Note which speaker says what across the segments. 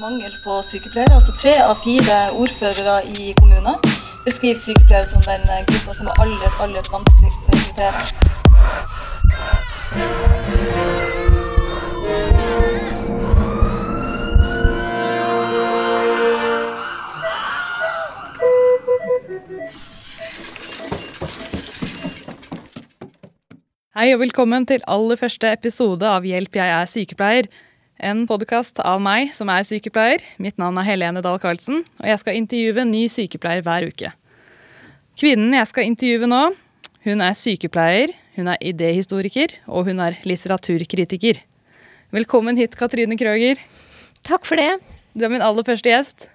Speaker 1: Mangel på sykepleiere. Altså tre av fire ordførere i kommunen beskriver sykepleiere som den gruppa som er aller, aller vanskeligst å rekruttere.
Speaker 2: Hei og velkommen til aller første episode av Hjelp, jeg er sykepleier. En podkast av meg som er sykepleier. Mitt navn er Helene Dahl Karlsen, og jeg skal intervjue en ny sykepleier hver uke. Kvinnen jeg skal intervjue nå, hun er sykepleier, hun er idéhistoriker, og hun er litteraturkritiker. Velkommen hit, Katrine Krøger.
Speaker 3: Takk for det.
Speaker 2: Du er min aller første gjest.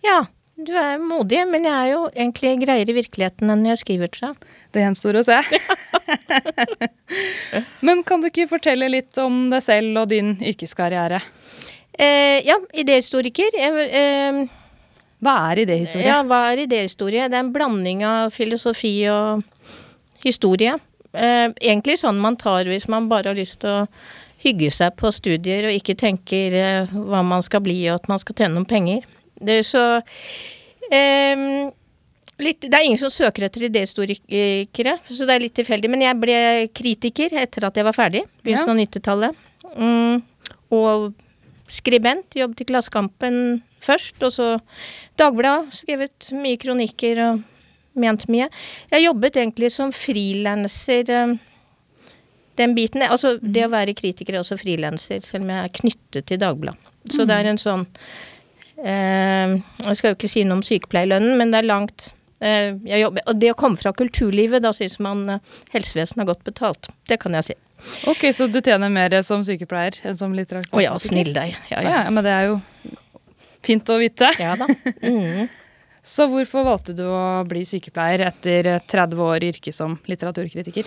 Speaker 3: Ja, du er modig, men jeg er jo egentlig greiere i virkeligheten enn jeg skriver, tror jeg.
Speaker 2: Det gjenstår å se. Men kan du ikke fortelle litt om deg selv og din yrkeskarriere?
Speaker 3: Eh, ja, idéhistoriker. Eh,
Speaker 2: Hva er idéhistorie?
Speaker 3: ja, hva er idéhistorie? Det er en blanding av filosofi og historie. Eh, egentlig sånn man tar hvis man bare har lyst til å hygge seg på studier og ikke tenker eh, hva man skal bli og at man skal tjene noen penger. Det er så eh, litt, Det er ingen som søker etter idéhistorikere, så det er litt tilfeldig. Men jeg ble kritiker etter at jeg var ferdig, begynnelsen av 90-tallet. Mm, og skribent. Jobbet i Klassekampen først, og så Dagbladet. Skrevet mye kronikker og ment mye. Jeg jobbet egentlig som frilanser. eh, Den biten Altså, det å være kritiker er også frilanser, selv om jeg er knyttet til Dagbladet. Så det er en sånn eh, Jeg skal jo ikke si noe om sykepleierlønnen, men det er langt Og det å komme fra kulturlivet, da syns man eh, helsevesenet har godt betalt. Det kan jeg si.
Speaker 2: Ok, så du tjener mer som sykepleier enn som litteratur?
Speaker 3: Å ja, snill deg. Ja,
Speaker 2: Ja,
Speaker 3: ja.
Speaker 2: ja, men det er jo fint å vite.
Speaker 3: Ja da. Mm.
Speaker 2: Så hvorfor valgte du å bli sykepleier etter 30 år i yrket som litteraturkritiker?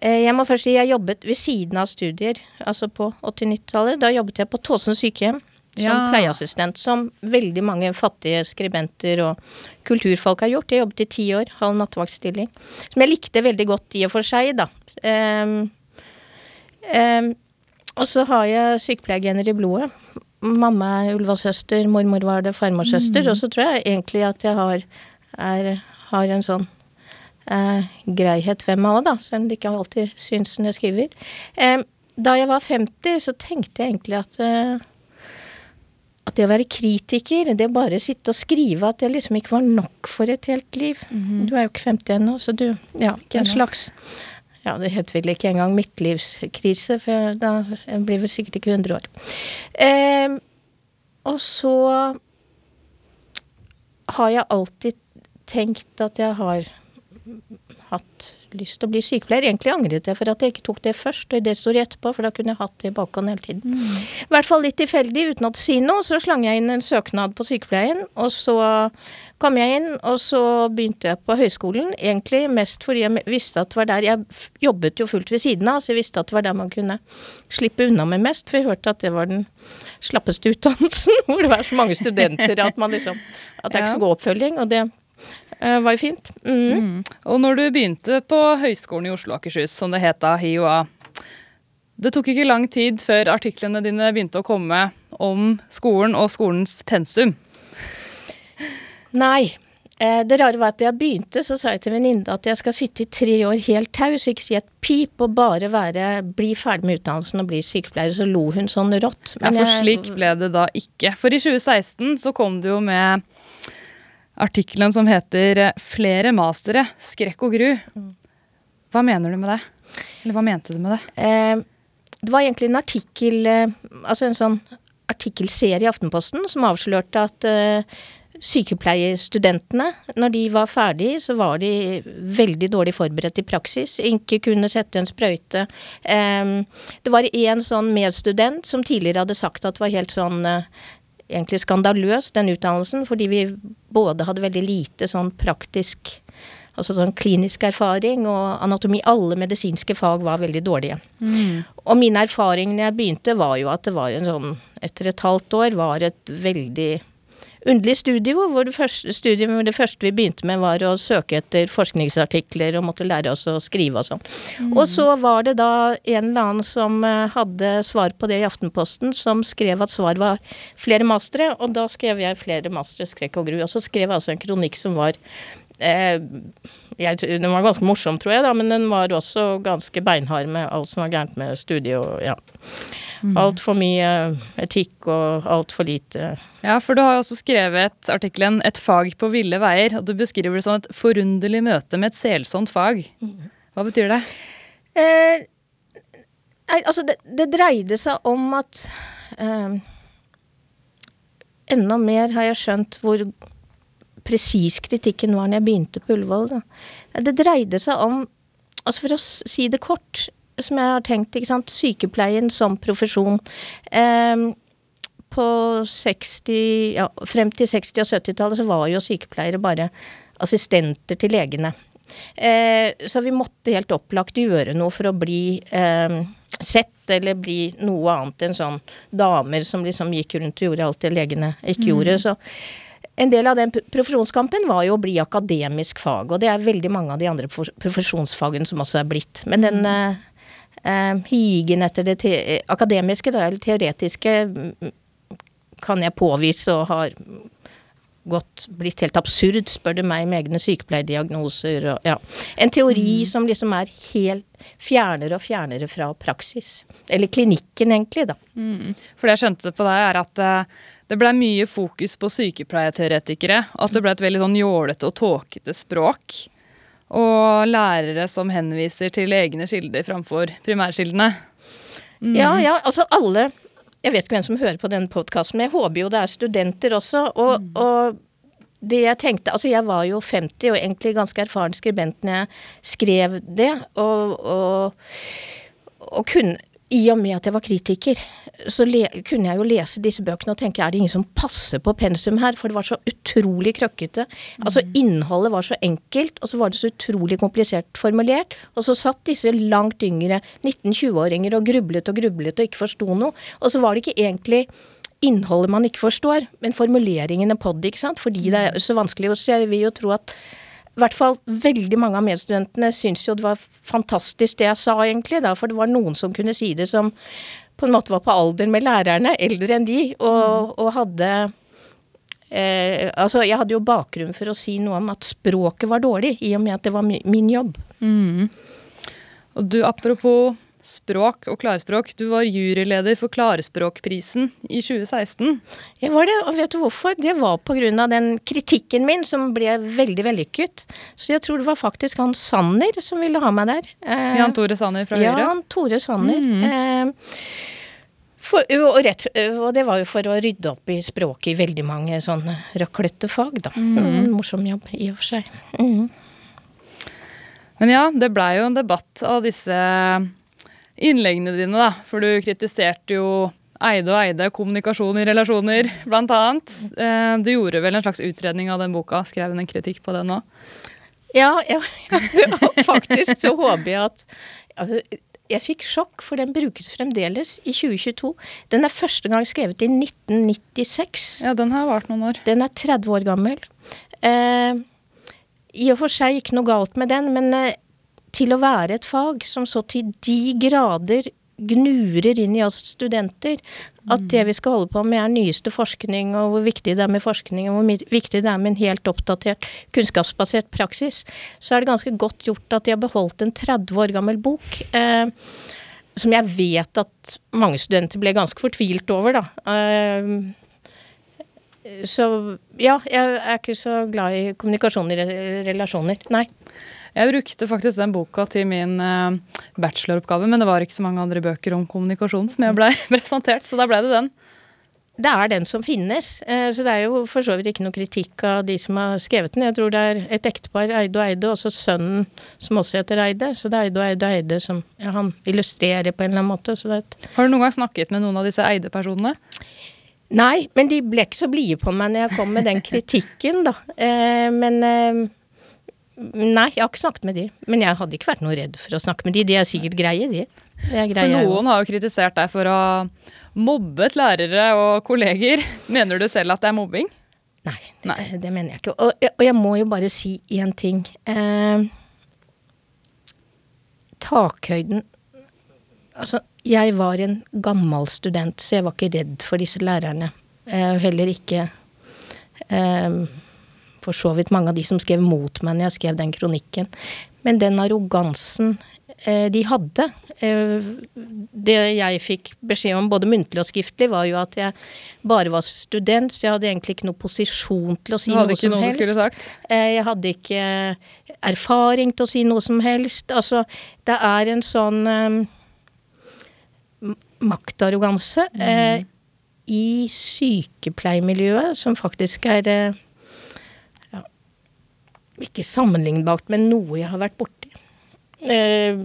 Speaker 3: Eh, Jeg må først si jeg jobbet ved siden av studier, altså på 80-90-tallet. Da jobbet jeg på Tåsen sykehjem som
Speaker 2: Ja.
Speaker 3: pleieassistent, som veldig mange fattige skribenter og kulturfolk har gjort. Jeg jobbet i ti år, halv nattevaktstilling. Som jeg likte veldig godt i og for seg, da. Um, um, og så har jeg sykepleiergener i blodet. Mamma er Ullevål-søster, mormor var det farmorsøster. Og så tror jeg egentlig at jeg har, er, har en sånn eh, greihet ved meg òg, da. Selv om det ikke alltid syns når jeg skriver. Eh, da jeg var 50, så tenkte jeg egentlig at eh, at det å være kritiker, det å bare sitte og skrive, at det liksom ikke var nok for et helt liv. Du er jo ikke 50 ennå, så du Ja,
Speaker 2: Ikke
Speaker 3: en slags Ja, det heter vel ikke engang midtlivskrise, for jeg, da jeg blir vel sikkert ikke 100 år. Eh, og så har jeg alltid tenkt at jeg har hatt lyst til å bli sykepleier. Egentlig angret jeg for at jeg ikke tok det først, og det står etterpå, for da kunne jeg hatt det i bakhånd hele tiden. I hvert fall litt tilfeldig, uten å si noe, så slang jeg inn en søknad på sykepleien, og så kom jeg inn, og så begynte jeg på høyskolen, egentlig mest fordi jeg visste at det var der Jeg jobbet jo fullt ved siden av, så jeg visste at det var der man kunne slippe unna med mest, for jeg hørte at det var den slappeste utdannelsen, hvor det var så mange studenter at man liksom At det er ikke så god oppfølging, og det var jo fint. Mm.
Speaker 2: Mm. Og når du begynte på Høgskolen i Oslo og Akershus, som det het da, HiOA, det tok ikke lang tid før artiklene dine begynte å komme om skolen og skolens pensum.
Speaker 3: Nei. Eh, det rare var at da jeg begynte, så sa jeg til venninne at jeg skal sitte i tre år helt taus, ikke si et pip, og bare være, bli ferdig med utdannelsen og bli sykepleier. Så lo hun sånn rått.
Speaker 2: Ja, for slik ble det da ikke. For i 2016 så kom du jo med artikkelen som heter eh, 'Flere mastere. Skrekk og gru'. Hva mener du med det? Eller hva mente du med det?
Speaker 3: Eh, det var egentlig en artikkel, eh, altså en sånn artikkelserie i Aftenposten som avslørte at eh, sykepleierstudentene, når de var ferdig, så var de veldig dårlig forberedt i praksis. Ikke kunne sette en sprøyte. Eh, det var en sånn medstudent som tidligere hadde sagt at det var helt sånn egentlig skandaløs, den utdannelsen, fordi vi både hadde veldig lite sånn praktisk Altså sånn klinisk erfaring og anatomi. Alle medisinske fag var veldig dårlige. Og min erfaring når jeg begynte, var jo at det var en sånn Etter et halvt år var et veldig underlig studio, hvor det første, studiet, det første vi begynte med var å søke etter forskningsartikler og måtte lære oss å skrive og sånn. Og så var det da en eller annen som eh, hadde svar på det i Aftenposten, som skrev at svar var flere mastere, og da skrev jeg flere mastere, skrekk og gru. Og så skrev jeg altså en kronikk som var jeg, Den var ganske morsom, tror jeg, da, men den var også ganske beinhard med alt som var gærent med studiet og ja. Altfor mye etikk og altfor lite
Speaker 2: Ja, for du har jo også skrevet artikkelen 'Et fag på ville veier', og du beskriver det som et forunderlig møte med et selsomt fag. Hva betyr det?
Speaker 3: Eh, altså, det, det dreide seg om at eh, Enda mer har jeg skjønt hvor presis kritikken var når jeg begynte på Ullevål. Da. Det dreide seg om Altså For å si det kort, som jeg har tenkt, ikke sant, sykepleien som profesjon. Eh, på 60, ja, frem til 60- og 70-tallet så var jo sykepleiere bare assistenter til legene. Eh, så vi måtte helt opplagt gjøre noe for å bli eh, sett, eller bli noe annet enn sånn damer som liksom gikk rundt og gjorde alt det legene ikke gjorde. Så en del av den profesjonskampen var jo å bli akademisk fag, og det er veldig mange av de andre profesjonsfagene som også er blitt. Men den eh, eh, higen etter det te akademiske, det teoretiske, mm, kan jeg påvise og har gått, blitt helt absurd, spør du meg, med egne sykepleierdiagnoser og ja. En teori som liksom er helt fjernere og fjernere fra praksis. Eller klinikken, egentlig, da.
Speaker 2: Mm. For det jeg skjønte på deg, er at eh, det ble mye fokus på sykepleierteoretikere. At det ble et veldig sånn jålete og tåkete språk. Og lærere som henviser til egne kilder framfor primærkildene.
Speaker 3: Ja, ja, altså alle Jeg vet ikke hvem som hører på denne podkasten, men jeg håper jo det er studenter også. Og, og det jeg tenkte Altså, jeg var jo 50 og egentlig ganske erfaren skribent når jeg skrev det. Og, og, og kunne I og med at jeg var kritiker, så kunne jeg jo lese disse bøkene og tenke er det ingen som passer på pensum her? For det var så utrolig krøkkete. Altså innholdet var så enkelt, og så var det så utrolig komplisert formulert. Og så satt disse langt yngre 19-20-åringer og grublet og grublet og ikke forsto noe. Og så var det ikke egentlig innholdet man ikke forstår, men formuleringene på det, ikke sant. Fordi det er så vanskelig. Så jeg vil jo tro at i hvert fall veldig mange av medstudentene syntes jo det var fantastisk det jeg sa, egentlig. Da, for det var noen som kunne si det som på en måte var på alder med lærerne, eldre enn de, og, og hadde eh, Altså, jeg hadde jo bakgrunn for å si noe om at språket var dårlig, i og med at det var mi, min jobb.
Speaker 2: Mm. Og du, apropos språk og klarspråk, du var juryleder for Klarspråkprisen i 2016.
Speaker 3: Jeg var det, og vet du hvorfor? Det var av den kritikken min som ble veldig vellykket. Så jeg tror det var faktisk han Sanner som ville ha meg der. Eh,
Speaker 2: Jan Tore Sanner fra Høyre.
Speaker 3: Ja, han Tore Sanner.
Speaker 2: Mhm.
Speaker 3: Eh, for, og, rett, og det var jo for å rydde opp i språket i veldig mange sånne røklete fag, da. Mm. En morsom jobb i og for seg. Mm.
Speaker 2: Men ja, det blei jo en debatt av disse innleggene dine, da. For du kritiserte jo Eide og Eide, kommunikasjon i relasjoner, blant annet. Eh, Du gjorde vel en slags utredning av den boka, skrev en kritikk på den òg?
Speaker 3: Ja, ja, faktisk så håper jeg at altså, Jeg fikk sjokk, for den brukes fremdeles i 2022. Den er første gang skrevet i 1996.
Speaker 2: Ja, den har vart noen år.
Speaker 3: Den er 30 år gammel. Eh, I og for seg ikke noe galt med den, men eh, til å være et fag som så til de grader gnurer inn i oss studenter at det vi skal holde på med er nyeste forskning, og hvor viktig det er med forskning, og hvor viktig det er med en helt oppdatert, kunnskapsbasert praksis, så er det ganske godt gjort at de har beholdt en 30 år gammel bok. Eh, som jeg vet at mange studenter ble ganske fortvilt over, da. Eh, så ja, jeg er ikke så glad i kommunikasjon i relasjoner. Nei.
Speaker 2: Jeg brukte faktisk den boka til min eh, bacheloroppgave, men det var ikke så mange andre bøker om kommunikasjon som jeg blei presentert, så da blei det den.
Speaker 3: Det er den som finnes, eh, så det er jo for så vidt ikke noe kritikk av de som har skrevet den. Jeg tror det er et ektepar, Eide og Eide, og så sønnen som også heter Eide. Så det er Eide og Eide og Eide som ja, han illustrerer på en eller annen måte.
Speaker 2: Har du noen gang snakket med noen av disse Eide-personene?
Speaker 3: Nei, men de ble ikke så blide på meg når jeg kom med den kritikken, da. Eh, men eh, Nei, jeg har ikke snakket med de. Men jeg hadde ikke vært noe redd for å snakke med de. De er sikkert greie, de. Det er
Speaker 2: For
Speaker 3: greie,
Speaker 2: noen har jo kritisert deg for å ha mobbet lærere og kolleger. Mener du selv at det er mobbing?
Speaker 3: Nei, det,
Speaker 2: Nei.
Speaker 3: det mener jeg ikke. Og, og jeg må jo bare si én ting. Eh, takhøyden Altså, jeg var en gammel student, så jeg var ikke redd for disse lærerne. Eh, heller ikke eh, for så vidt mange av de som skrev mot meg når jeg skrev den kronikken. Men den arrogansen eh, de hadde eh, Det jeg fikk beskjed om både muntlig og skriftlig, var jo at jeg bare var student, så jeg hadde egentlig ikke noe posisjon til å si noe
Speaker 2: ikke
Speaker 3: som
Speaker 2: noe
Speaker 3: helst. Eh, Jeg hadde ikke erfaring til å si noe som helst. Altså, det er en sånn eh, maktarroganse eh, i sykepleiermiljøet som faktisk er eh, ikke sammenlignbart, men noe jeg har vært borti. Eh,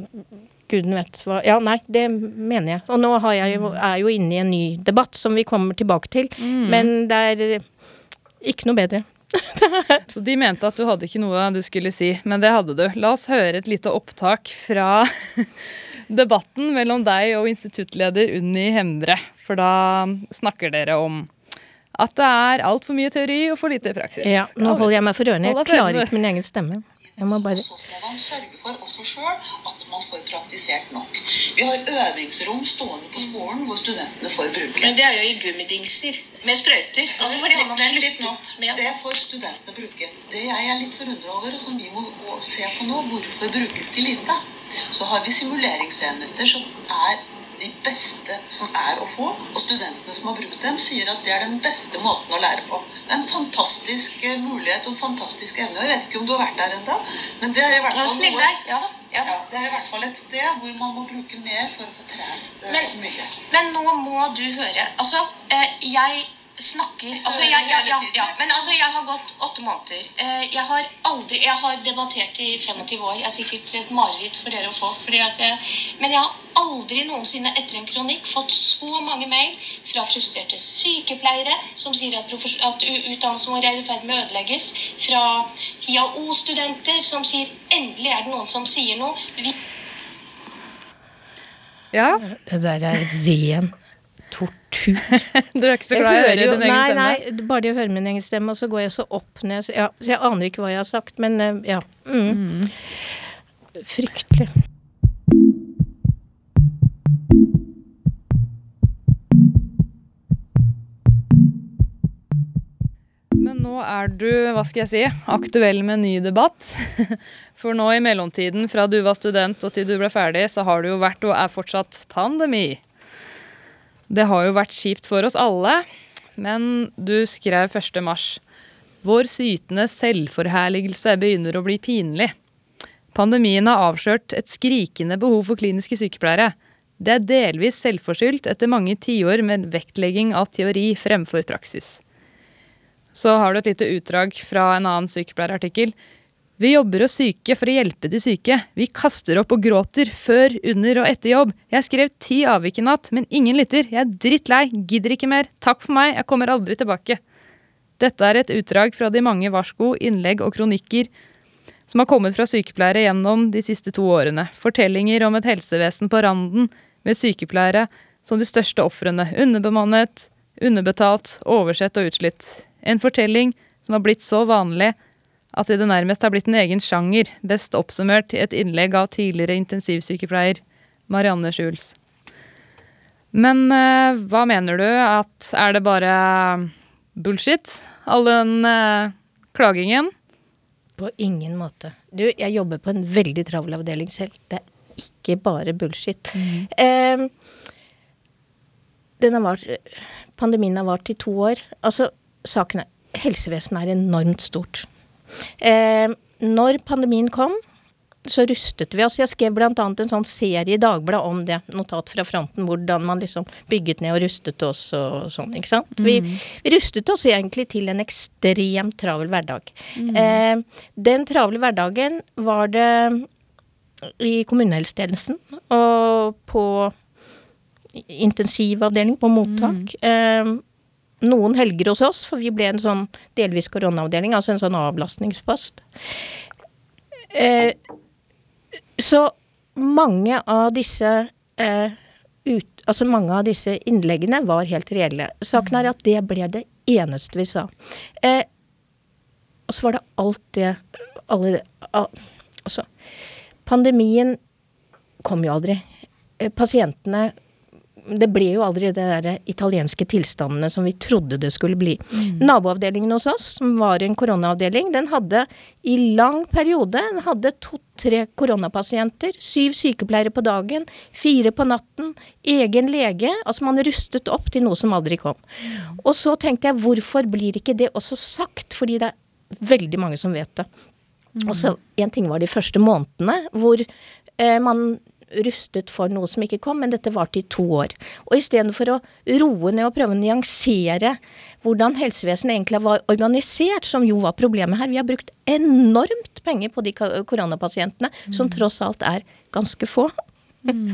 Speaker 3: Guden vet hva Ja, nei, det mener jeg. Og nå har jeg jo, er jo inne i en ny debatt som vi kommer tilbake til, men det er eh, ikke noe bedre.
Speaker 2: Så de mente at du hadde ikke noe du skulle si, men det hadde du. La oss høre et lite opptak fra debatten mellom deg og instituttleder Unni Hembre. For da snakker dere om at det er altfor mye teori og for lite praksis.
Speaker 3: Ja, nå holder jeg meg for ørene. Jeg klarer ikke min egen stemme. Jeg må bare
Speaker 4: Så må man sørge for også sjøl at man får praktisert nok. Vi har øvingsrom stående på skolen hvor studentene får bruke.
Speaker 5: Men det er jo i gummidingser med sprøyter. Altså fordi man har
Speaker 4: litt nå.
Speaker 5: med
Speaker 4: Det får studentene bruke. Det jeg er litt forundra over, og som vi må se på nå, hvorfor brukes de lite? Så har vi simuleringsenheter som er de beste som er å få. Og studentene som har brukt dem, sier at det er den beste måten å lære på. Det er en fantastisk eh, mulighet og en fantastisk evne. Og jeg vet ikke om du har vært der ennå, men det er i hvert fall noe-
Speaker 5: Ja, ja.
Speaker 4: Ja, det er i hvert fall et sted hvor man må bruke mer for å få trent eh,
Speaker 5: Men-
Speaker 4: mye.
Speaker 5: Men nå må du høre. Altså, eh, jeg snakker altså, jeg, jeg, ja, ja, Men altså, jeg har gått åtte måneder. Eh, jeg har aldri Jeg har debattert i 25 år. Jeg er sikkert et mareritt for dere å få. Fordi at jeg, men jeg har aldri noensinne etter en kronikk fått så mange mail fra frustrerte sykepleiere som sier at, at utdannelsen vår er i ferd med å ødelegges. Fra HiAO-studenter som sier endelig er det noen som sier noe. Vi
Speaker 2: Ja,
Speaker 3: Det der er ren tortur.
Speaker 2: Du er ikke så glad i å høre din egen
Speaker 3: Nei,
Speaker 2: stemme?
Speaker 3: nei, bare det å høre min egen stemme, og så går jeg så opp ned. Så, ja, så jeg aner ikke hva jeg har sagt, men eh, ja. Mm. Fryktelig.
Speaker 2: Men nå er du, hva skal jeg si, aktuell med ny debatt. For nå i mellomtiden, fra du var student og til du ble ferdig, så har det jo vært og er fortsatt pandemi. Det har jo vært kjipt for oss alle, men du skrev 1. mars. Vår sytende selvforherligelse begynner å bli pinlig. Pandemien har avslørt et skrikende behov for kliniske sykepleiere. Det er delvis selvforskyldt etter mange tiår med vektlegging av teori fremfor praksis. Så har du et lite utdrag fra en annen sykepleierartikkel. Vi jobber oss syke for å hjelpe de syke. Vi kaster opp og gråter før, under og etter jobb. Jeg skrev ti avvik i natt, men ingen lytter. Jeg er drittlei, gidder ikke mer. Takk for meg, jeg kommer aldri tilbake. Dette er et utdrag fra de mange varsko, innlegg og kronikker som har kommet fra sykepleiere gjennom de siste to årene. Fortellinger om et helsevesen på randen, med sykepleiere som de største ofrene. Underbemannet, underbetalt, oversett og utslitt. En fortelling som har blitt så vanlig at det nærmest har blitt en egen sjanger, best oppsummert i et innlegg av tidligere intensivsykepleier Marianne Schulz. Men eh, hva mener du? At er det bare bullshit, all den eh, klagingen?
Speaker 3: På ingen måte. Du, jeg jobber på en veldig travel avdeling selv. Det er ikke bare bullshit. Eh, den har vart, pandemien har vart i to år. Altså, saken er Helsevesenet er enormt stort. Eh, når pandemien kom, så rustet vi oss. Jeg skrev bl.a. en sånn serie i Dagbladet om det, notat fra fronten, hvordan man liksom bygget ned og rustet oss og sånn, ikke sant. Vi, vi rustet oss egentlig til en ekstremt travel hverdag. Eh, den travle hverdagen var det i kommunehelsetjenesten og på intensivavdeling, på mottak. Eh, noen helger hos oss, for vi ble en sånn delvis koronaavdeling, altså en sånn avlastningspost. Eh, så mange av disse eh, ut, altså mange av disse innleggene var helt reelle. Saken er at det ble det eneste vi sa. Eh, og så var det alt det alle, al, Altså, pandemien kom jo aldri. Eh, pasientene det ble jo aldri det der italienske tilstandene som vi trodde det skulle bli. Mm. Naboavdelingen hos oss, som var en koronaavdeling, den hadde i lang periode den hadde to-tre koronapasienter. Syv sykepleiere på dagen, fire på natten, egen lege. Altså man rustet opp til noe som aldri kom. Og så tenkte jeg, hvorfor blir ikke det også sagt? Fordi det er veldig mange som vet det. Mm. Og så En ting var de første månedene hvor eh, man rustet for noe som ikke kom, men dette varte i to år. Og istedenfor å roe ned og prøve å nyansere hvordan helsevesenet egentlig var organisert, som jo var problemet her Vi har brukt enormt penger på de koronapasientene, mm. som tross alt er ganske få. Mm.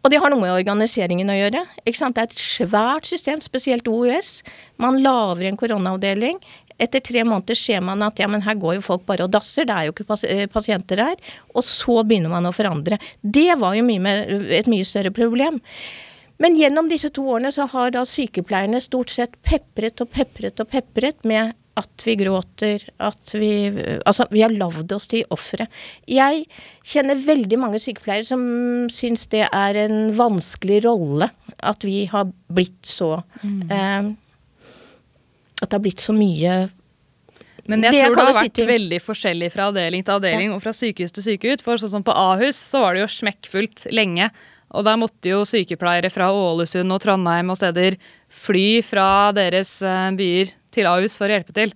Speaker 3: og det har noe med organiseringen å gjøre. Det er et svært system, spesielt OUS. Man lager en koronaavdeling. Etter tre måneder ser man at ja, men her går jo folk bare og dasser, det er jo ikke eh, pasienter her. Og så begynner man å forandre. Det var jo mye mer, et mye større problem. Men gjennom disse to årene så har da sykepleierne stort sett pepret og pepret og pepret med at vi gråter, at vi Altså, vi har lagd oss til ofre. Jeg kjenner veldig mange sykepleiere som syns det er en vanskelig rolle at vi har blitt så mm. eh, at det har blitt så mye
Speaker 2: men jeg det tror det har vært veldig forskjellig fra avdeling til avdeling ja. og fra sykehus til sykehus. For sånn som på Ahus så var det jo smekkfullt lenge. Og der måtte jo sykepleiere fra Ålesund og Trondheim og steder fly fra deres eh, byer til Ahus for å hjelpe til.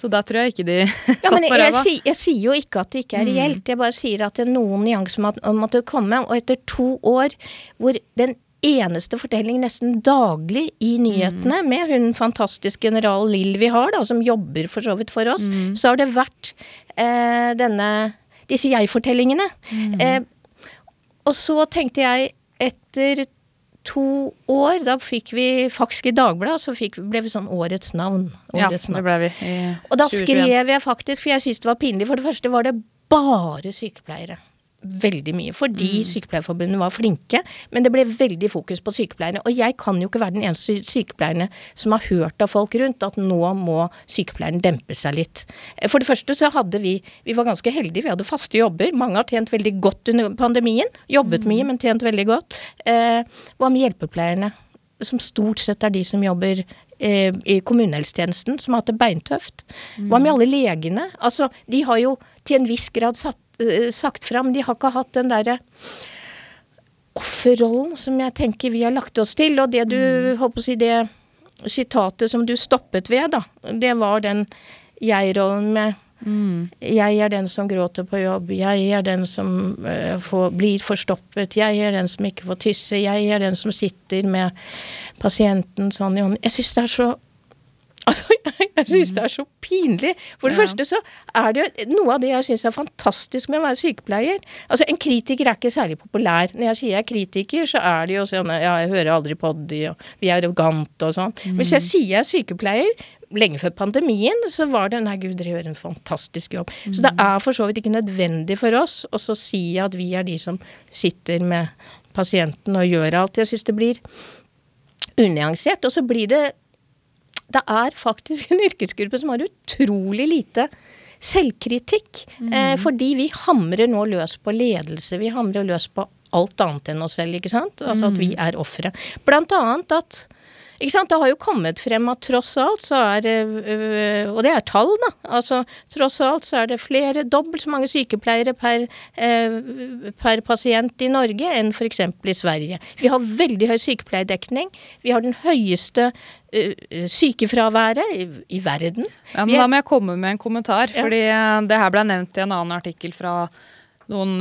Speaker 2: Så der tror jeg ikke de satt ja, men
Speaker 3: på ræva. Jeg, jeg, sier jo ikke at det ikke er mm. reelt, jeg bare sier at det er noen nyanser som måtte komme. Og etter to år hvor den eneste fortelling nesten daglig i nyhetene mm. med hun fantastiske general Lill vi har, da, som jobber for så vidt for oss, mm. så har det vært eh, denne disse jeg-fortellingene. Mm. Eh, og så tenkte jeg, etter to år, da fikk vi faktisk i Dagbladet, så fikk, ble vi sånn Årets navn.
Speaker 2: Årets ja, det ble vi. I
Speaker 3: og da 2021. skrev jeg faktisk, for jeg syntes det var pinlig. For det første var det bare sykepleiere veldig mye. Fordi mm. Sykepleierforbundet var flinke, men det ble veldig fokus på sykepleierne. Og jeg kan jo ikke være den eneste sykepleierne som har hørt av folk rundt at nå må sykepleierne dempe seg litt. For det første så hadde vi Vi var ganske heldige, vi hadde faste jobber. Mange har tjent veldig godt under pandemien. Jobbet mm. mye, men tjent veldig godt. Eh, hva med hjelpepleierne? Som stort sett er de som jobber eh, i kommunehelsetjenesten, som har hatt det beintøft. Hva med mm. alle legene? Altså, de har jo til en viss grad satt sagt fram. De har ikke hatt den derre offerrollen som jeg tenker vi har lagt oss til. Og det du mm. håper å si det sitatet som du stoppet ved, da, det var den jeg-rollen med Mm. Jeg er den som gråter på jobb, jeg er den som uh, får, blir forstoppet, jeg er den som ikke får tysse, jeg er den som sitter med pasienten sånn i hånden. Jeg syns det er så Altså, jeg, jeg syns det er så pinlig. For det ja. første så er det jo noe av det jeg syns er fantastisk med å være sykepleier. Altså, en kritiker er ikke særlig populær. Når jeg sier jeg er kritiker, så er det jo sånn ja, jeg hører aldri på de, og vi er arrogante og sånn. Mm. Hvis jeg sier jeg er sykepleier, lenge før pandemien, så var det nei gud, dere gjør en fantastisk jobb. Mm. Så det er for så vidt ikke nødvendig for oss å si at vi er de som sitter med pasienten og gjør alt. Jeg syns det blir unyansert. Og så blir det det er faktisk en yrkesgruppe som har utrolig lite selvkritikk. Mm. Eh, fordi vi hamrer nå løs på ledelse. Vi hamrer løs på alt annet enn oss selv, ikke sant. Altså at vi mm. er ofre. Blant annet at ikke sant? Det har jo kommet frem at tross alt så er det øh, Og det er tall, da. Altså tross alt så er det flere, dobbelt så mange sykepleiere per, øh, per pasient i Norge enn f.eks. i Sverige. Vi har veldig høy sykepleierdekning. Vi har den høyeste øh, sykefraværet i, i, verden.
Speaker 2: Ja, men Da må jeg komme med en kommentar. Ja. fordi det her ble nevnt i en annen artikkel fra noen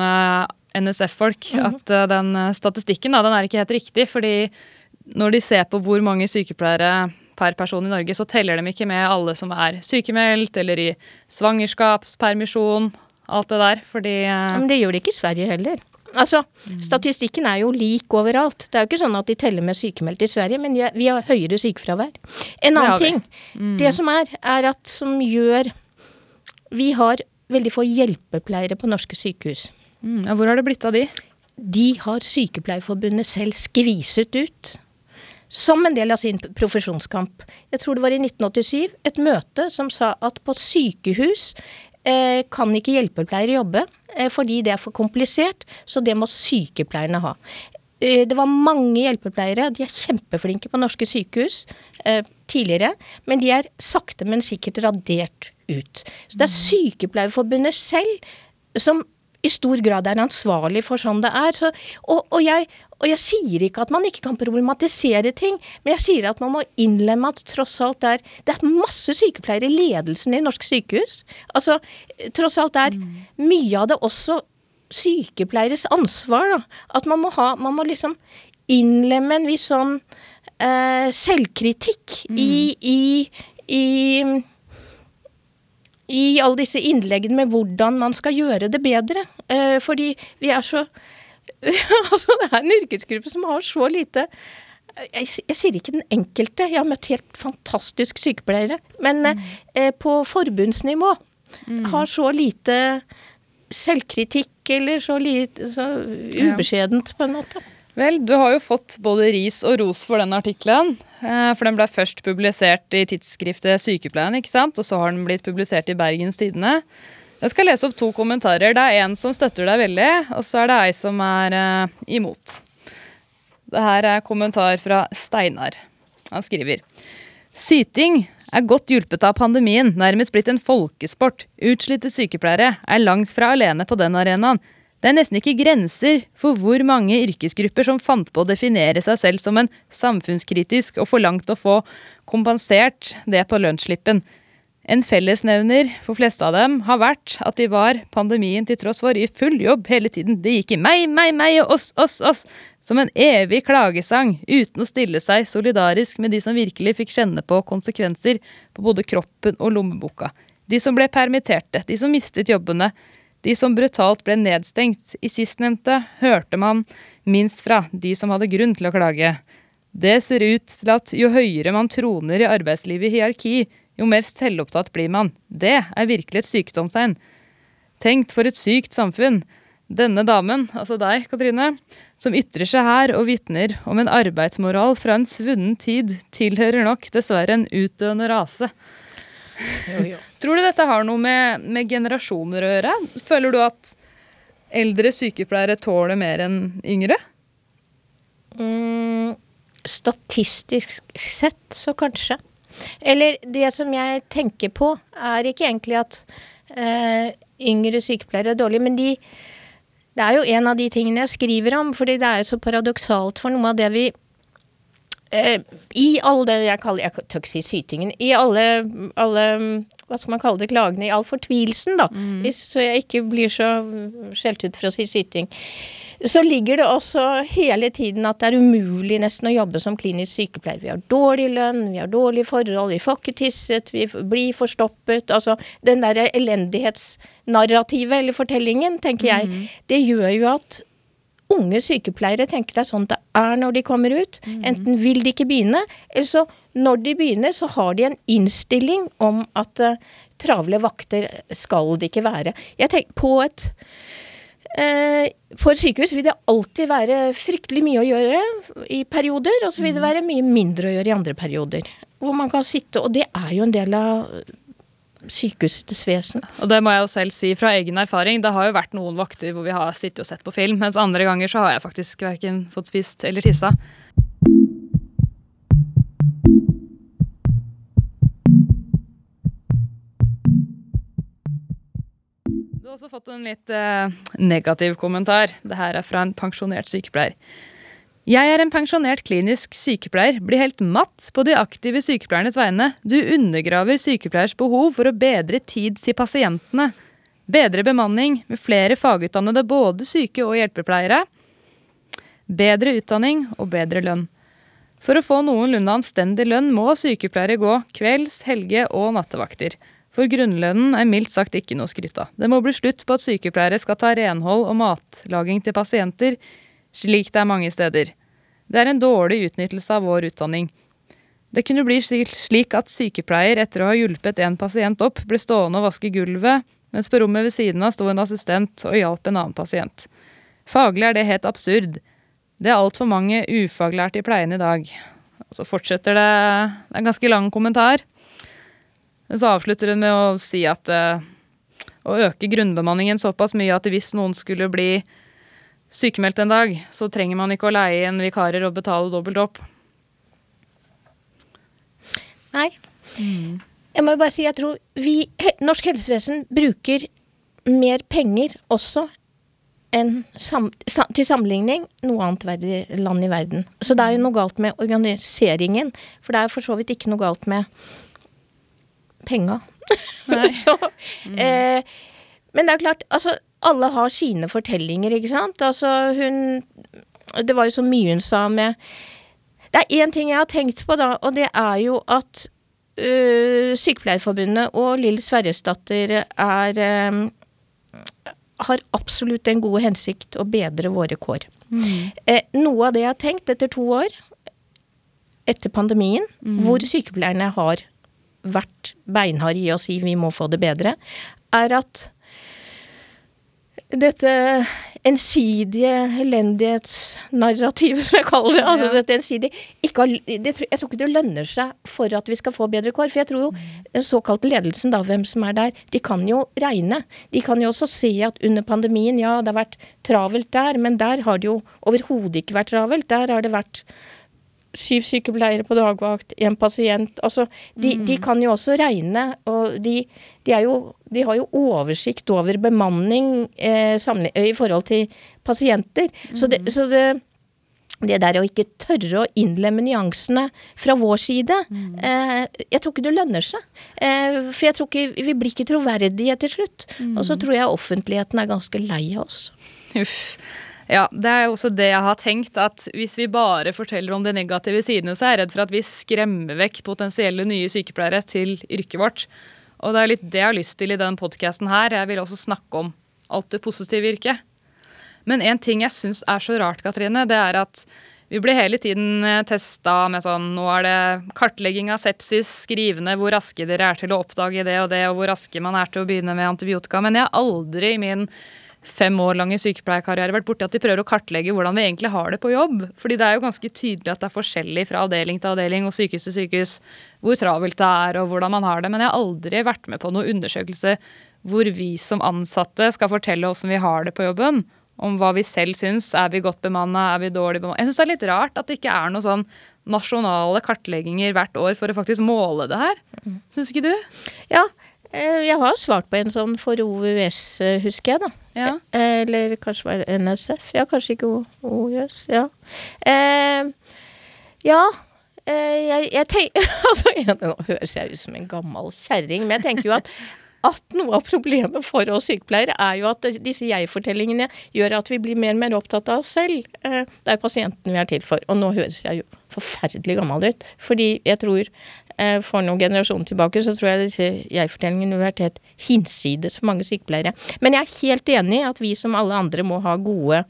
Speaker 2: NSF-folk. Mm -hmm. At den statistikken da, den er ikke helt riktig. fordi når de ser på hvor mange sykepleiere per person i Norge, så teller de ikke med alle som er sykemeldt eller i svangerskapspermisjon, alt det der, fordi
Speaker 3: eh, Men det gjør de ikke i Sverige heller. Altså. Statistikken er jo lik overalt. Det er jo ikke sånn at de teller med sykemeldte i Sverige, men vi har høyere sykefravær. En annen ting, mm. det som er, er at som gjør Vi har veldig få hjelpepleiere på norske sykehus.
Speaker 2: Mm. Ja, hvor har det blitt av de?
Speaker 3: De har Sykepleierforbundet selv skviset ut. Som en del av sin profesjonskamp. Jeg tror det var i 1987 et møte som sa at på sykehus eh, kan ikke hjelpepleiere jobbe eh, fordi det er for komplisert, så det må sykepleierne ha. Eh, det var mange hjelpepleiere, de er kjempeflinke på norske sykehus eh, tidligere, men de er sakte, men sikkert radert ut. Så det er Sykepleierforbundet selv som i stor grad er ansvarlig for sånn det er. Så, og, og, jeg, og, jeg, sier ikke at man ikke kan problematisere ting, men jeg sier at man må innlemme at tross alt er Det er masse sykepleiere i ledelsen i norske sykehus. Altså, tross alt er mm. mye av det også sykepleieres ansvar. Da. At man må ha Man må liksom innlemme en viss sånn eh, selvkritikk mm. i, i, i i alle disse innleggene med hvordan man skal gjøre det bedre. Eh, fordi vi er så Altså, det er en yrkesgruppe som har så lite jeg, jeg, sier ikke den enkelte, jeg har møtt helt fantastisk sykepleiere. Men mm. eh, på forbundsnivå mm. har så lite selvkritikk eller så lite så ubeskjedent, på en måte.
Speaker 2: Vel, du har jo fått både ris og ros for den artikkelen. Eh, for den ble først publisert i tidsskriftet Sykepleien, ikke sant? og så har den blitt publisert i Bergens Tidende. Jeg skal lese opp to kommentarer. Det er en som støtter deg veldig, og så er det ei som er uh, imot. Det her er kommentar fra Steinar. Han skriver Syting er godt hjulpet av pandemien, nærmest blitt en folkesport. Utslitte sykepleiere er langt fra alene på den arenaen. Det er nesten ikke grenser for hvor mange yrkesgrupper som fant på å definere seg selv som en samfunnskritisk og for langt å få kompensert det på lønnsslippen. En fellesnevner for fleste av dem har vært at de var pandemien til tross for i full jobb hele tiden. Det gikk i meg, meg, meg og oss, oss, oss. Som en evig klagesang, uten å stille seg solidarisk med de som virkelig fikk kjenne på konsekvenser på både kroppen og lommeboka. De som ble permitterte, de som mistet jobbene, de som brutalt ble nedstengt. I sistnevnte hørte man minst fra de som hadde grunn til å klage. Det ser ut til at jo høyere man troner i arbeidslivet i hierarki, jo mer selvopptatt blir man. Det er virkelig et sykdomstegn. Tenkt for et sykt samfunn. Denne damen, altså deg, Katrine, som ytrer seg her og vitner om en arbeidsmoral fra en svunnen tid, tilhører nok dessverre en utdøende rase. Jo, jo. Tror du dette har noe med, med, generasjoner å gjøre? Føler du at eldre sykepleiere tåler mer enn yngre?
Speaker 3: Mm, statistisk sett så kanskje. Eller det som jeg tenker på, er ikke egentlig at eh, yngre sykepleiere er dårlige, men de Det er jo en av de tingene jeg skriver om, fordi det er jo så paradoksalt for noe av det vi eh, I alle det jeg kaller Jeg tør ikke si sytingen. I alle, alle hva skal man kalle det, klagene, i all fortvilelsen, da, mm. så jeg ikke blir så skjelt ut for å si syting, så ligger det også hele tiden at det er umulig nesten å jobbe som klinisk sykepleier. Vi har dårlig lønn, vi har dårlige forhold, vi får ikke tisset, vi blir forstoppet. Altså den derre elendighetsnarrativet eller fortellingen, tenker jeg, mm. det gjør jo at unge sykepleiere tenker det er sånn det er når de kommer ut. Mm. Enten vil de ikke begynne, eller så når de begynner, så har de en innstilling om at uh, travle vakter skal det ikke være. Jeg tenker på et på et sykehus vil det alltid være fryktelig mye å gjøre i perioder, og så vil det mm. være mye mindre å gjøre i andre perioder. Hvor man kan sitte, og det er jo en del av sykehusets vesen.
Speaker 2: Og det må jeg jo selv si fra egen erfaring. Det har jo vært noen vakter hvor vi har sittet og sett på film, mens andre ganger så har jeg faktisk verken fått spist eller tissa. Har også fått en litt eh, negativ kommentar. Det her er fra en pensjonert sykepleier. Jeg er en pensjonert klinisk sykepleier, blir helt matt på de aktive sykepleiernes vegne. Du undergraver sykepleiers behov for å bedre tid til pasientene. Bedre bemanning med flere fagutdannede, både syke og hjelpepleiere. Bedre utdanning og bedre lønn. For å få noenlunde anstendig lønn må sykepleiere gå kvelds-, helge- og nattevakter. For grunnlønnen er mildt sagt ikke noe skryt av. Det må bli slutt på at sykepleiere skal ta renhold og matlaging til pasienter slik det er mange steder. Det er en dårlig utnyttelse av vår utdanning. Det kunne bli slik at sykepleier etter å ha hjulpet en pasient opp, ble stående og vaske gulvet, mens på rommet ved siden av sto en assistent og hjalp en annen pasient. Faglig er det helt absurd. Det er altfor mange ufaglærte i pleien i dag. Og så fortsetter det Det er en ganske lang kommentar. Men så avslutter hun med å si at eh, å øke grunnbemanningen såpass mye at hvis noen skulle bli sykemeldt en dag, så trenger man ikke å leie inn vikarer og betale dobbelt opp.
Speaker 3: Nei. Jeg må jo bare si, jeg tror vi, norsk helsevesen bruker mer penger også enn sam, sa, til sammenligning noe annet verdi, land i verden. Så det er jo noe galt med organiseringen. For det er for så vidt ikke noe galt med penga. så, eh, men det er klart, altså alle har sine fortellinger, ikke sant. Altså hun Det var jo så mye hun sa med Det er én ting jeg har tenkt på, da, og det er jo at øh, Sykepleierforbundet og Lill Sverresdatter er øh, har absolutt en god hensikt å bedre våre kår. Eh, noe av det jeg har tenkt etter to år, etter pandemien, hvor sykepleierne har vært beinhard i å si vi må få det bedre, er at dette ensidige elendighetsnarrativet, som jeg kaller det, altså
Speaker 2: Ja.
Speaker 3: dette ensidige ikke det, Jeg tror ikke det lønner seg for at vi skal få bedre kår. For jeg tror jo den såkalte ledelsen, da, hvem som er der, de kan jo regne. De kan jo også se at under pandemien, ja, det har vært travelt der, men der har det jo overhodet ikke vært travelt. Der har det vært syv sykepleiere på dagvakt, én pasient. Altså, de, de kan jo også regne, og de, de, jo, de har jo oversikt over bemanning eh, sammenli- i forhold til pasienter. Så, det, så det, det der å ikke tørre å innlemme nyansene fra vår side, eh, jeg tror ikke det lønner seg. Eh, for jeg tror ikke vi blir ikke troverdige til slutt. Og så tror jeg offentligheten er ganske lei av oss.
Speaker 2: Uff. Ja, det er jo også det jeg har tenkt, at hvis vi bare forteller om de negative sidene, så er jeg redd for at vi skremmer vekk potensielle nye sykepleiere til yrket vårt. Og det er litt det jeg har lyst til i den podkasten her. Jeg vil også snakke om alt det positive yrket. Men en ting jeg syns er så rart, Katrine, det er at vi blir hele tiden testa med sånn Nå er det kartlegging av sepsis, skrivende hvor raske dere er til å oppdage det og det, og hvor raske man er til å begynne med antibiotika. Men jeg har aldri i min fem år lange sykepleierkarriere vært borti at de prøver å kartlegge hvordan vi egentlig har det på jobb. Fordi det er jo ganske tydelig at det er forskjellig fra avdeling til avdeling og sykehus til sykehus hvor travelt det er og hvordan man har det. Men jeg har aldri vært med på noen undersøkelse hvor vi som ansatte skal fortelle åssen vi har det på jobben. Om hva vi selv syns. Er vi godt bemanna? Er vi dårlig bemanna? Jeg syns det er litt rart at det ikke er noen sånn nasjonale kartlegginger hvert år for å faktisk måle det her. Syns ikke du?
Speaker 3: Ja, jeg har svart på en sånn for OUS, eh, husker jeg, da.
Speaker 2: Ja.
Speaker 3: Eh, Eller kanskje var det NSF? Ja, kanskje ikke OUS. Ja. Eh, ja. Eh, jeg, jeg tenker Altså, nå høres jeg ut som en gammel kjerring, men jeg tenker jo at at noe av problemet for oss sykepleiere er jo at disse jeg-fortellingene gjør at vi blir mer og mer opptatt av oss selv. Eh, Det er pasienten vi er til for. Og nå høres jeg jo forferdelig gammel ut. Fordi jeg tror eh, for noen generasjoner tilbake så tror jeg disse jeg-fortellingene ville vært helt hinsides for mange sykepleiere. Men jeg er helt enig i at vi som alle andre må ha gode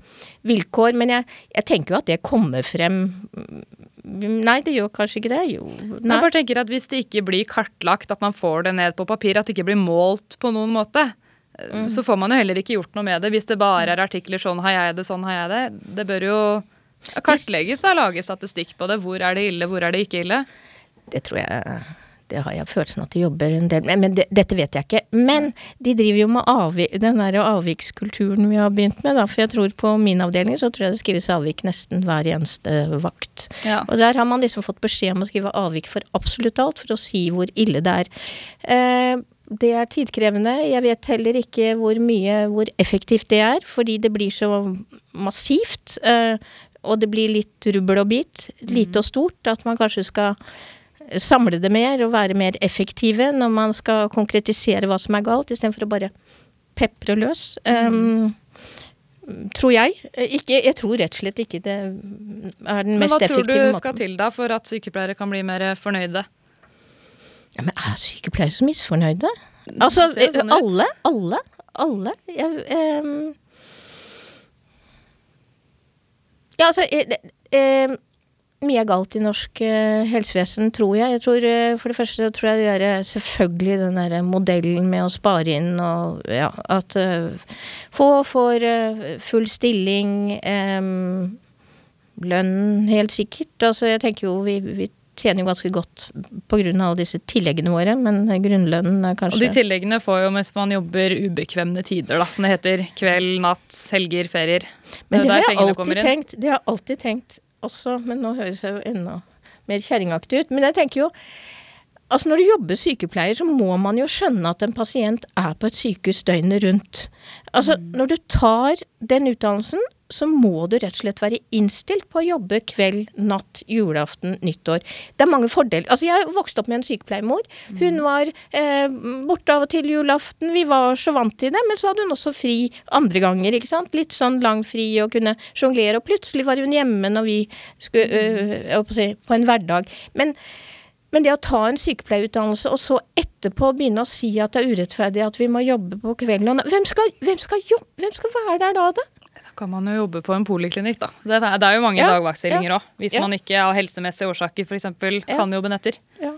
Speaker 3: vilkår. Men jeg, jeg tenker jo at det kommer frem Nei, det gjør kanskje ikke det. Jo.
Speaker 2: Jeg bare tenker at Hvis det ikke blir kartlagt, at man får det ned på papir, at det ikke blir målt på noen måte,
Speaker 3: Mm.
Speaker 2: så får man jo heller ikke gjort noe med det. Hvis det bare er artikler 'sånn har jeg det, sånn har jeg det'. Det bør jo kartlegges og lage statistikk på det. Hvor er det ille, hvor er det ikke ille?
Speaker 3: Det tror jeg Det har jeg følelsen at de jobber en del med, men det, dette vet jeg ikke. Men de driver jo med avvik, den der avvikskulturen vi har begynt med, da. For jeg tror på min avdeling så tror jeg det skrives avvik nesten hver eneste vakt.
Speaker 2: Ja.
Speaker 3: Og der har man liksom fått beskjed om å skrive avvik for absolutt alt, for å si hvor ille det er. Eh, det er tidkrevende. Jeg vet heller ikke hvor mye, hvor effektivt det er, fordi det blir så massivt. Eh, og det blir litt rubbel og bit, lite og stort, at man kanskje skal samle det mer og være mer effektive når man skal konkretisere hva som er galt, istedenfor å bare pepre løs. Um, tror jeg. Ikke, jeg tror rett og slett ikke det er den
Speaker 2: Men
Speaker 3: mest
Speaker 2: hva tror du skal til da for at sykepleiere kan bli mer fornøyde?
Speaker 3: Ja, men er sykepleiere så misfornøyde? Altså,
Speaker 2: sånn
Speaker 3: alle, alle, alle. Jeg, um, ja, altså jeg, det- ehm, Mye er galt i norsk eh, helsevesen, tror jeg. jeg tror, eh, for det første tror jeg de der, selvfølgelig den der modellen med å spare inn og ja, at eh, få får eh, full stilling um, lønn, helt sikkert. Altså, jeg tenker jo vi, vi tjener jo ganske godt av alle disse tilleggene våre, men grunnlønnen er kanskje Og
Speaker 2: de tilleggene får jo mens man jobber ubekvemme tider, da. Som det heter. Kveld, natt, helger, ferier.
Speaker 3: Men det har jeg alltid tenkt. Det har jeg alltid tenkt også, men nå høres jeg jo enda mer kjerringaktig ut. Men jeg tenker jo Altså Når du jobber sykepleier, så må man jo skjønne at en pasient er på et sykehus døgnet rundt. Altså
Speaker 2: Mm.
Speaker 3: Når du tar den utdannelsen, så må du rett og slett være innstilt på å jobbe kveld, natt, julaften, nyttår. Det er mange fordeler. Altså Jeg vokste opp med en sykepleiermor. Hun
Speaker 2: Mm.
Speaker 3: var eh, borte av og til julaften. Vi var så vant til det. Men så hadde hun også fri andre ganger. ikke sant? Litt sånn lang fri og kunne sjonglere. Og plutselig var hun hjemme når vi skulle øh, på, si, på en hverdag. Men men det å ta en sykepleierutdannelse og så etterpå begynne å si at det er urettferdig at vi må jobbe på kvelden og hvem skal, hvem skal, jobbe, hvem skal være der da, da?
Speaker 2: Kan man jo jobbe på en poliklinikk, da. Det er, det er jo mange
Speaker 3: Ja,
Speaker 2: dagvaktstillinger òg. Hvis man ikke av helsemessige årsaker f.eks.
Speaker 3: Ja.
Speaker 2: kan jobbe netter.
Speaker 3: Ja.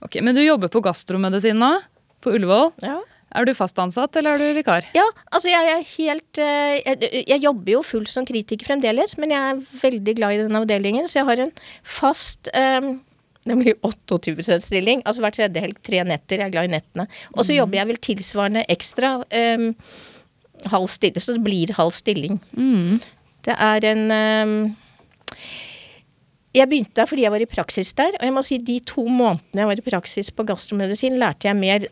Speaker 2: Ok, Men du jobber på gastromedisin nå? På Ullevål?
Speaker 3: Ja.
Speaker 2: Er du fast ansatt, eller er du vikar?
Speaker 3: Ja, altså jeg er helt eh, jeg, jeg jobber jo fullt som kritiker fremdeles, men jeg er veldig glad i den avdelingen, så jeg har en fast um, det blir 28 stilling, altså hver tredje helg, tre netter. Jeg er glad i nettene. Og så jobber jeg vel tilsvarende ekstra eh, halv stilling, så det blir halv stilling.
Speaker 2: Mm.
Speaker 3: Det er en ehm, Jeg begynte der fordi jeg var i praksis der, og jeg må si de to månedene jeg var i praksis på gastromedisin, lærte jeg mer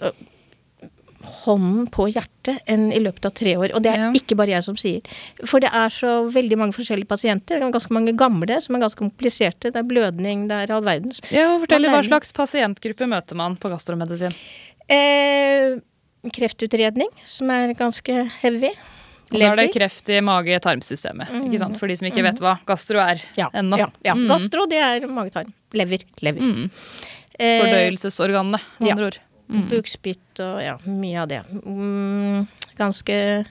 Speaker 3: hånden på hjertet enn i løpet av tre år. Og det er
Speaker 2: Ja.
Speaker 3: ikke bare jeg som sier. For det er så veldig mange forskjellige pasienter. Det er ganske mange gamle som er ganske kompliserte. Det er blødning, det er all verdens.
Speaker 2: Ja, fortell Hva slags pasientgruppe møter man på gastromedisin?
Speaker 3: Eh, kreftutredning, som er ganske heavy.
Speaker 2: Og da er det kreft i mage-tarmsystemet. ikke sant? For de som ikke vet hva gastro er
Speaker 3: Ja,
Speaker 2: ennå.
Speaker 3: ja, ja.
Speaker 2: Mm.
Speaker 3: Gastro, det er magetarm. Lever. Lever.
Speaker 2: Mm.
Speaker 3: Eh,
Speaker 2: Fordøyelsesorganene, med
Speaker 3: ja.
Speaker 2: andre ord. Mm.
Speaker 3: Bukspytt og ja, mye av det. Mm, ganske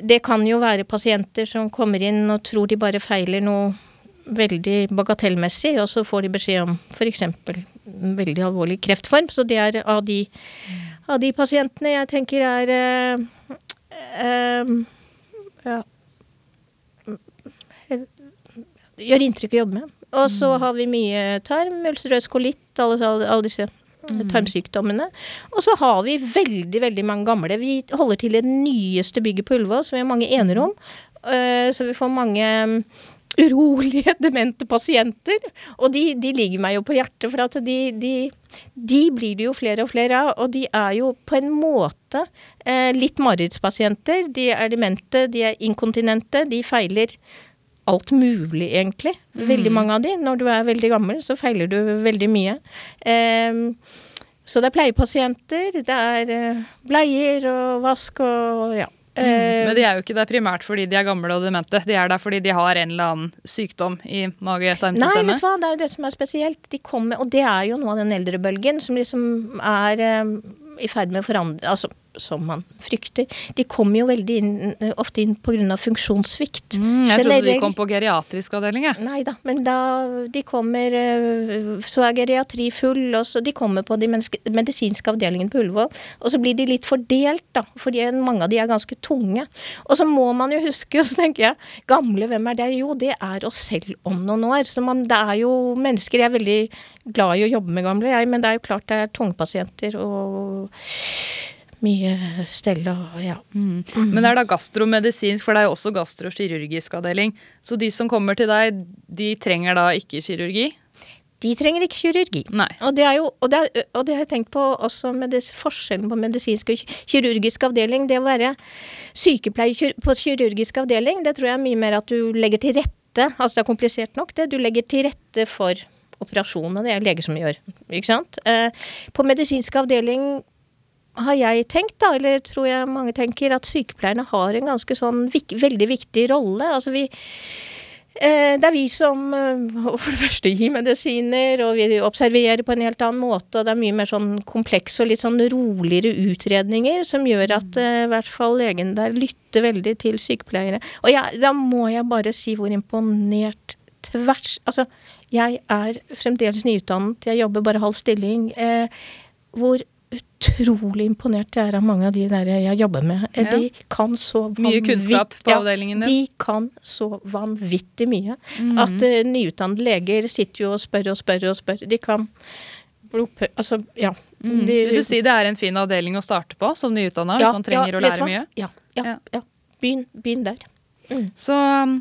Speaker 3: Det kan jo være pasienter som kommer inn og tror de bare feiler noe veldig bagatellmessig, og så får de beskjed om f.eks. veldig alvorlig kreftform. Så det er av de, av de pasientene jeg tenker er eh, eh, ja, gjør inntrykk å jobbe med. Og så har vi mye tarm, ulcerøs kolitt, alle, alle, disse tarmsykdommene. Og så har vi veldig, veldig mange gamle. Vi holder til i det nyeste bygget på Ullevål, så vi har mange enerom. Eh, så vi får mange mm, urolige, demente pasienter. Og de, de ligger meg jo på hjertet, for at de, de, de blir det jo flere og flere av. Og de er jo på en måte eh, litt marerittspasienter. De er demente, de er inkontinente, de feiler alt mulig, egentlig. Veldig mange av de. Når du er veldig gammel, så feiler du veldig mye. Eh, så det er pleiepasienter, det er eh, bleier og vask og ja.
Speaker 2: Men de er jo ikke der primært fordi de er gamle og demente. De er der fordi de har en eller annen sykdom i
Speaker 3: Nei, vet du hva, det er jo det som er spesielt. De kommer, og det er jo noe av den eldrebølgen som liksom er um, i ferd med å forandre Altså, som man frykter. De kommer jo veldig inn, eh, ofte inn pga. funksjonssvikt.
Speaker 2: Mm, jeg trodde de kom på geriatrisk avdeling, jeg.
Speaker 3: Nei da, men da de kommer eh, Så er geriatri full, og så de kommer på de medisinske avdelingene på Ullevål. Og så blir de litt fordelt, da, fordi mange av de er ganske tunge. Og så må man jo huske, så tenker jeg, gamle, hvem er det? Jo, det er oss selv om noen år. Så man, det er jo mennesker Jeg er veldig glad i å jobbe med gamle, jeg, men det er jo klart det er tungpasienter og mye stell og ja.
Speaker 2: Mm. Men det er da gastromedisinsk, for det er jo også gastrokirurgisk avdeling. Så de som kommer til deg, de trenger da ikke kirurgi?
Speaker 3: De trenger ikke kirurgi.
Speaker 2: Nei.
Speaker 3: Og det er jo, og det, er, og det har jeg tenkt på også med det, forskjellen på medisinsk og kirurgisk avdeling. Det å være sykepleier på kirurgisk avdeling, det tror jeg er mye mer at du legger til rette. Altså det er komplisert nok, det. Du legger til rette for operasjon, og det er leger som gjør. Ikke sant? Eh, på medisinsk avdeling har jeg tenkt, da, eller tror jeg mange tenker, at sykepleierne har en ganske sånn vik veldig viktig rolle. Altså vi Eh, det er vi som eh, for det første gir medisiner, og vi observerer på en helt annen måte. Og det er mye mer sånn komplekse og litt sånn roligere utredninger som gjør at eh, i hvert fall legen der lytter veldig til sykepleiere. Og jeg, da må jeg bare si hvor imponert tvers Altså, jeg er fremdeles nyutdannet, jeg jobber bare halv stilling. Eh, hvor utrolig imponert jeg er av mange av de der jeg jobber med.
Speaker 2: Ja.
Speaker 3: De kan så
Speaker 2: Mye kunnskap på avdelingen din.
Speaker 3: De kan så vanvittig mye.
Speaker 2: Mhm.
Speaker 3: At uh, nyutdannede leger sitter jo og spør og spør og spør. De kan blodprø- Altså, ja.
Speaker 2: Mm.
Speaker 3: De-
Speaker 2: Vil du si det er en fin avdeling å starte på som nyutdanna,
Speaker 3: ja,
Speaker 2: hvis man trenger
Speaker 3: ja,
Speaker 2: å lære mye?
Speaker 3: Ja. ja,
Speaker 2: Ja.
Speaker 3: Begynn, begynn der.
Speaker 2: Så um,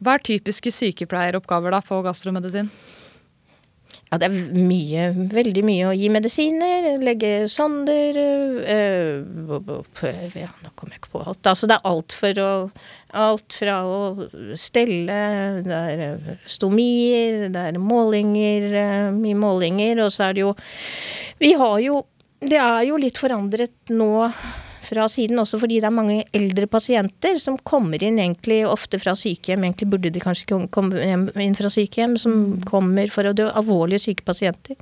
Speaker 2: hva er typiske sykepleieroppgaver da på gastromedisin?
Speaker 3: Ja, det er mye, veldig mye å gi medisiner, legge sonder øh, øh, Ja, nå kommer jeg ikke på alt. Altså, det er alt for å Alt fra å stelle, det er øh, stomier, det er målinger, øh, mye målinger, og så er det jo Vi har jo Det er jo litt forandret nå fra siden også fordi det er mange eldre pasienter som kommer inn egentlig ofte fra sykehjem. Egentlig burde de kanskje ikke komme inn fra sykehjem, som kommer for å dø. Alvorlige syke pasienter.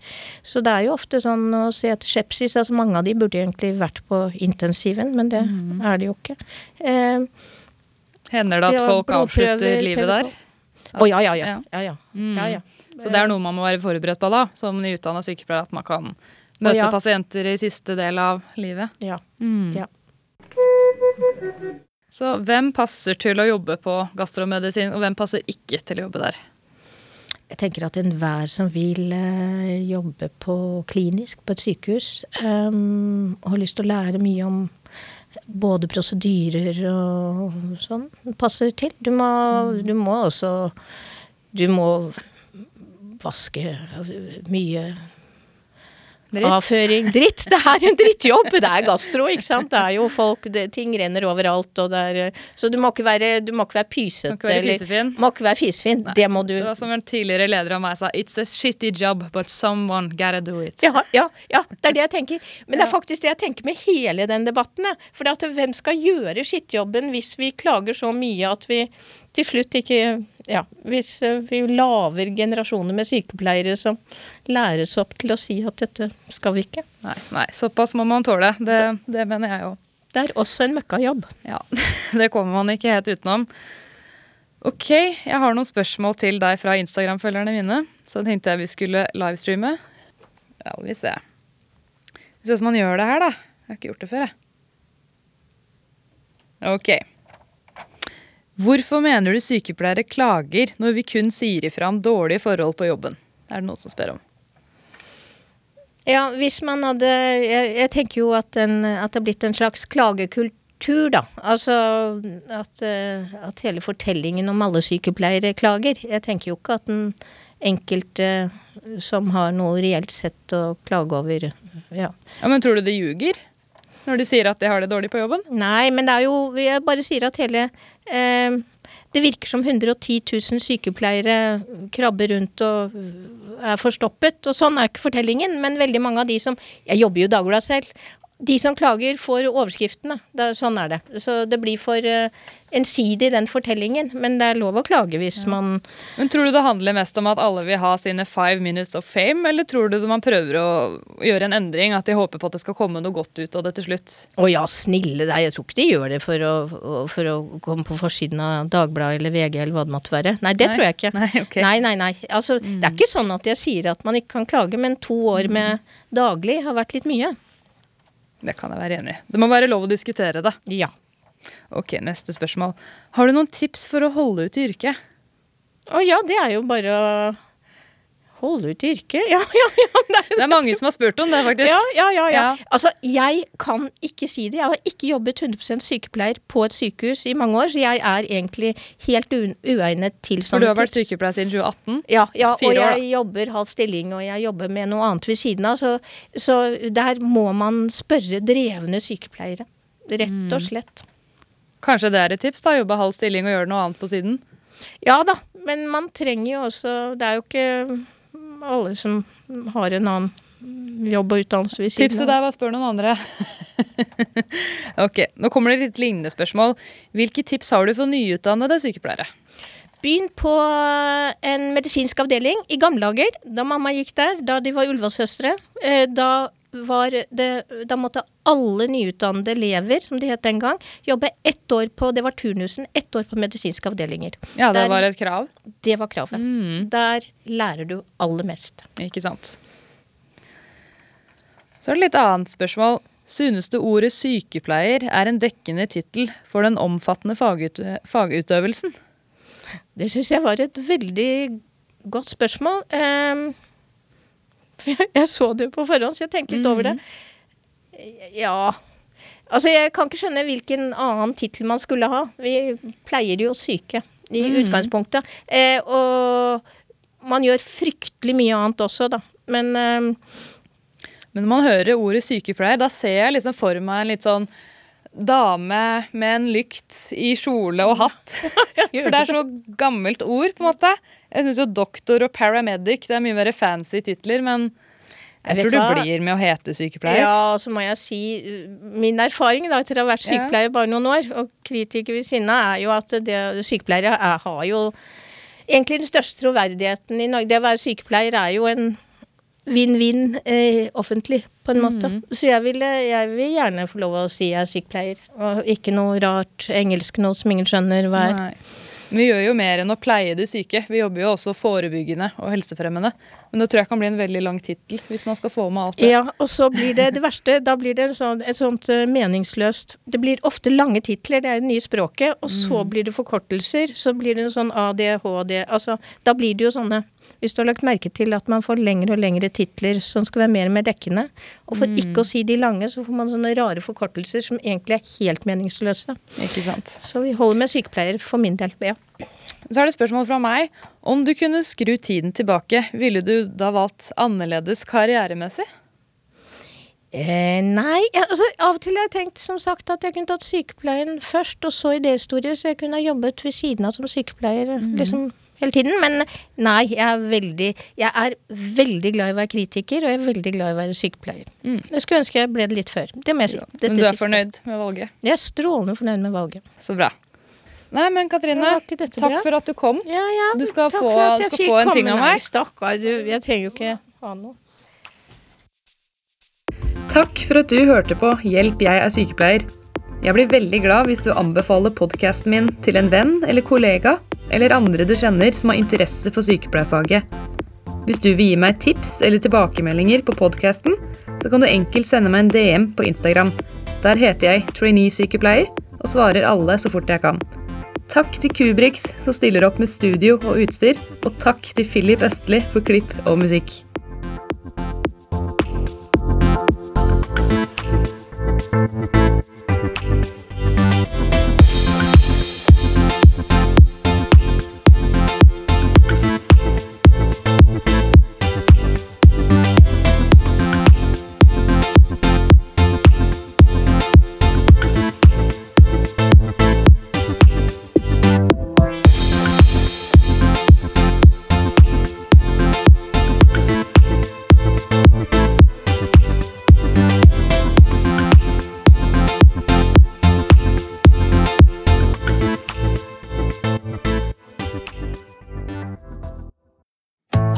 Speaker 3: Så det er jo ofte sånn å se etter sepsis. Altså mange av de burde egentlig vært på intensiven, men det er de jo ikke. Eh,
Speaker 2: Hender det at folk avslutter livet der?
Speaker 3: Å ja, ja, ja.
Speaker 2: Ja.
Speaker 3: ja, ja.
Speaker 2: Mm.
Speaker 3: ja, ja.
Speaker 2: Så det er noe man må være forberedt på da, som nyutdanna sykepleier, at man kan møte
Speaker 3: ja.
Speaker 2: pasienter i siste del av livet.
Speaker 3: ja.
Speaker 2: Mm.
Speaker 3: Ja.
Speaker 2: Så hvem passer til å jobbe på gastromedisin, og hvem passer ikke til å jobbe der?
Speaker 3: Jeg tenker at enhver som vil eh, jobbe på klinisk på et sykehus, um, og har lyst til å lære mye om både prosedyrer og sånn, passer til. Du må, du må også Du må vaske mye
Speaker 2: Dritt.
Speaker 3: avføring. Dritt! Det er en drittjobb! Det er gastro, ikke sant. Det er jo folk det, Ting renner overalt, og det er Så du må ikke være, du må ikke være pysete.
Speaker 2: Må ikke være
Speaker 3: eller-
Speaker 2: fisefin.
Speaker 3: Må ikke være fisefin. Det må du
Speaker 2: Det var som en tidligere leder av meg sa, it's a shitty job, but someone gotta do it.
Speaker 3: Ja, ja, ja, det er det jeg tenker. Men det er faktisk det jeg tenker med hele den debatten. jeg. For det at hvem skal gjøre skittjobben hvis vi klager så mye at vi til slutt ikke Ja, hvis eh, vi lager generasjoner med sykepleiere som læres opp til å si at dette skal vi ikke.
Speaker 2: Nei, nei, såpass må man tåle. Det, det mener jeg òg.
Speaker 3: Det er også en møkkajobb.
Speaker 2: Ja, det kommer man ikke helt utenom. Ok, jeg har noen spørsmål til deg fra Instagram-følgerne mine. Så tenkte jeg vi skulle livestreame. Ja, vi ser. Vi ser hvordan man gjør det her, da. Jeg har ikke gjort det før, jeg. Ok. Hvorfor mener du sykepleiere klager når vi kun sier ifra om dårlige forhold på jobben? Er det noen som spør om.
Speaker 3: Ja, hvis man hadde Jeg, jeg tenker jo at, en, at det er blitt en slags klagekultur, da. Altså at, eh, at hele fortellingen om alle sykepleiere klager. Jeg tenker jo ikke at den enkelte som har noe reelt sett å klage over Ja.
Speaker 2: Ja, Men tror du det ljuger? Når de sier at de har det dårlig på jobben?
Speaker 3: Nei, men det er jo Jeg bare sier at hele eh, Det virker som 110 000 sykepleiere krabber rundt og er forstoppet. Og sånn er ikke fortellingen, men veldig mange av de som Jeg jobber jo i Dagbladet selv. De som klager, får overskriftene. Er- sånn er det. Så det blir for uh, ensidig, den fortellingen. Men det er lov å klage hvis man
Speaker 2: Men tror du det handler mest om at alle vil ha sine five minutes of fame, eller tror du man prøver å gjøre en endring, at de håper på at det skal komme noe godt ut av det til slutt?
Speaker 3: Å ja, snille deg. Jeg tror ikke de gjør det for å, for å komme på forsiden av Dagbladet eller VG eller hva det måtte være. Nei, det
Speaker 2: Nei.
Speaker 3: tror jeg ikke.
Speaker 2: Nei, okay.
Speaker 3: nei, nei. nei. Altså, Det er ikke sånn at jeg sier at man ikke kan klage, men to år med daglig har vært litt mye.
Speaker 2: Det kan jeg være enig i. Det må være lov å diskutere det.
Speaker 3: Ja.
Speaker 2: Ok, neste spørsmål. Har du noen tips for å holde ut i yrket?
Speaker 3: Å ja, det er jo bare å holde ut i yrket. Ja, ja, ja. Det er,
Speaker 2: Det er mange som har spurt om det, faktisk.
Speaker 3: ja, ja, ja, ja. Altså, jeg kan ikke si det. Jeg har ikke jobbet 100% sykepleier på et sykehus i mange år, så jeg er egentlig helt uegnet til
Speaker 2: For du har vært sykepleier siden 2018.
Speaker 3: Ja, ja og
Speaker 2: år,
Speaker 3: jeg jobber halv stilling, og jeg jobber med noe annet ved siden av. Så, så der må man spørre drevne sykepleiere. Rett
Speaker 2: Mm.
Speaker 3: og slett.
Speaker 2: Kanskje det er et tips, da? Jobbe halv stilling og gjøre noe annet på siden?
Speaker 3: Ja da, men man trenger jo også Det er jo ikke alle som har en annen jobb og utdannelse ved siden
Speaker 2: Tipset der var spør noen andre. ok, nå kommer det litt lignende spørsmål. Hvilke tips har du for nyutdannede sykepleiere?
Speaker 3: Begynn på en medisinsk avdeling i gamle dager, da mamma gikk der, da de var Ullevål-søstre. Eh, Da, var det- da måtte alle nyutdannede elever, som det het den gang, jobbe ett år på det var turnusen, ett år på medisinske avdelinger.
Speaker 2: Ja, det
Speaker 3: Der-
Speaker 2: var et krav.
Speaker 3: Det var kravet.
Speaker 2: Mm,
Speaker 3: Der lærer du aller mest.
Speaker 2: ikke sant. Så er det litt annet spørsmål. Synes du ordet sykepleier er en dekkende tittel for den omfattende fagut fagutøvelsen?
Speaker 3: Det syns jeg var et veldig godt spørsmål. Um, jeg så det jo på forhånd, så jeg tenkte litt over det. Ja Altså, jeg kan ikke skjønne hvilken annen tittel man skulle ha. Vi pleier jo syke i
Speaker 2: Mm.
Speaker 3: utgangspunktet. Eh, og man gjør fryktelig mye annet også, da. Men eh,
Speaker 2: Men når man hører ordet sykepleier, da ser jeg liksom for meg en litt sånn dame med en lykt i kjole og hatt. For det er så gammelt ord, på en måte. Jeg syns jo doktor og paramedic det er mye mer fancy titler, men jeg
Speaker 3: jeg
Speaker 2: tror du blir med å hete sykepleier.
Speaker 3: Ja, så må jeg si uh, min erfaring da, etter å ha vært sykepleier bare noen år, og kritiker ved siden av, er jo at det, sykepleiere er, har jo egentlig den største troverdigheten i Norge. Det å være sykepleier er jo en vinn-vinn eh, offentlig, på en måte.
Speaker 2: Mhm.
Speaker 3: Så jeg vil, jeg vil gjerne få lov å si jeg er sykepleier, og ikke noe rart engelsk noe som ingen skjønner hva er.
Speaker 2: Nei. Vi gjør jo mer enn å pleie de syke. Vi jobber jo også forebyggende og helsefremmende. Men det tror jeg kan bli en veldig lang tittel hvis man skal få med alt det.
Speaker 3: Ja, og så blir det det verste. Da blir det sånn, et sånt eh, meningsløst Det blir ofte lange titler, det er det nye språket, og så blir det forkortelser. Så blir det en sånn ADHD Altså, da blir det jo sånne Hvis du har lagt merke til at man får lengre og lengre titler som skal være mer og mer dekkende, og for ikke å si de lange, så får man sånne rare forkortelser som egentlig er helt meningsløse.
Speaker 2: Ikke sant?
Speaker 3: Så vi holder med sykepleier for min del. Ja.
Speaker 2: Så er det spørsmål fra meg. Om du kunne skru tiden tilbake, ville du da valgt annerledes karrieremessig?
Speaker 3: Eh, nei, altså, av og til har jeg tenkt som sagt at jeg kunne tatt sykepleien først, og så idéhistorie, så jeg kunne ha jobbet ved siden av som sykepleier liksom hele tiden. Men nei, jeg er veldig Jeg er veldig glad i å være kritiker, og jeg er veldig glad i å være sykepleier.
Speaker 2: Mm.
Speaker 3: Jeg skulle ønske jeg ble det litt før. Det må jeg si. Dette
Speaker 2: Men du er
Speaker 3: siste.
Speaker 2: fornøyd med valget?
Speaker 3: Jeg er strålende fornøyd med valget.
Speaker 2: Så bra. Nei, men Katrine, takk
Speaker 3: bra?
Speaker 2: for at du kom.
Speaker 3: Ja, ja.
Speaker 2: Du skal
Speaker 3: takk
Speaker 2: få-
Speaker 3: for at jeg
Speaker 2: skal
Speaker 3: fikk
Speaker 2: få en ting av meg.
Speaker 3: Stakkar, du. Jeg trenger jo ikke ha noe.
Speaker 2: Takk for at du hørte på Hjelp, jeg er sykepleier. Jeg blir veldig glad hvis du anbefaler podkasten min til en venn eller kollega, eller andre du kjenner som har interesse for sykepleierfaget. Hvis du vil gi meg tips eller tilbakemeldinger på podkasten, så kan du enkelt sende meg en DM på Instagram. Der heter jeg trainee-sykepleier og svarer alle så fort jeg kan. Takk til Kubrix som stiller opp med studio og utstyr, og takk til Philip Østli for klipp og musikk.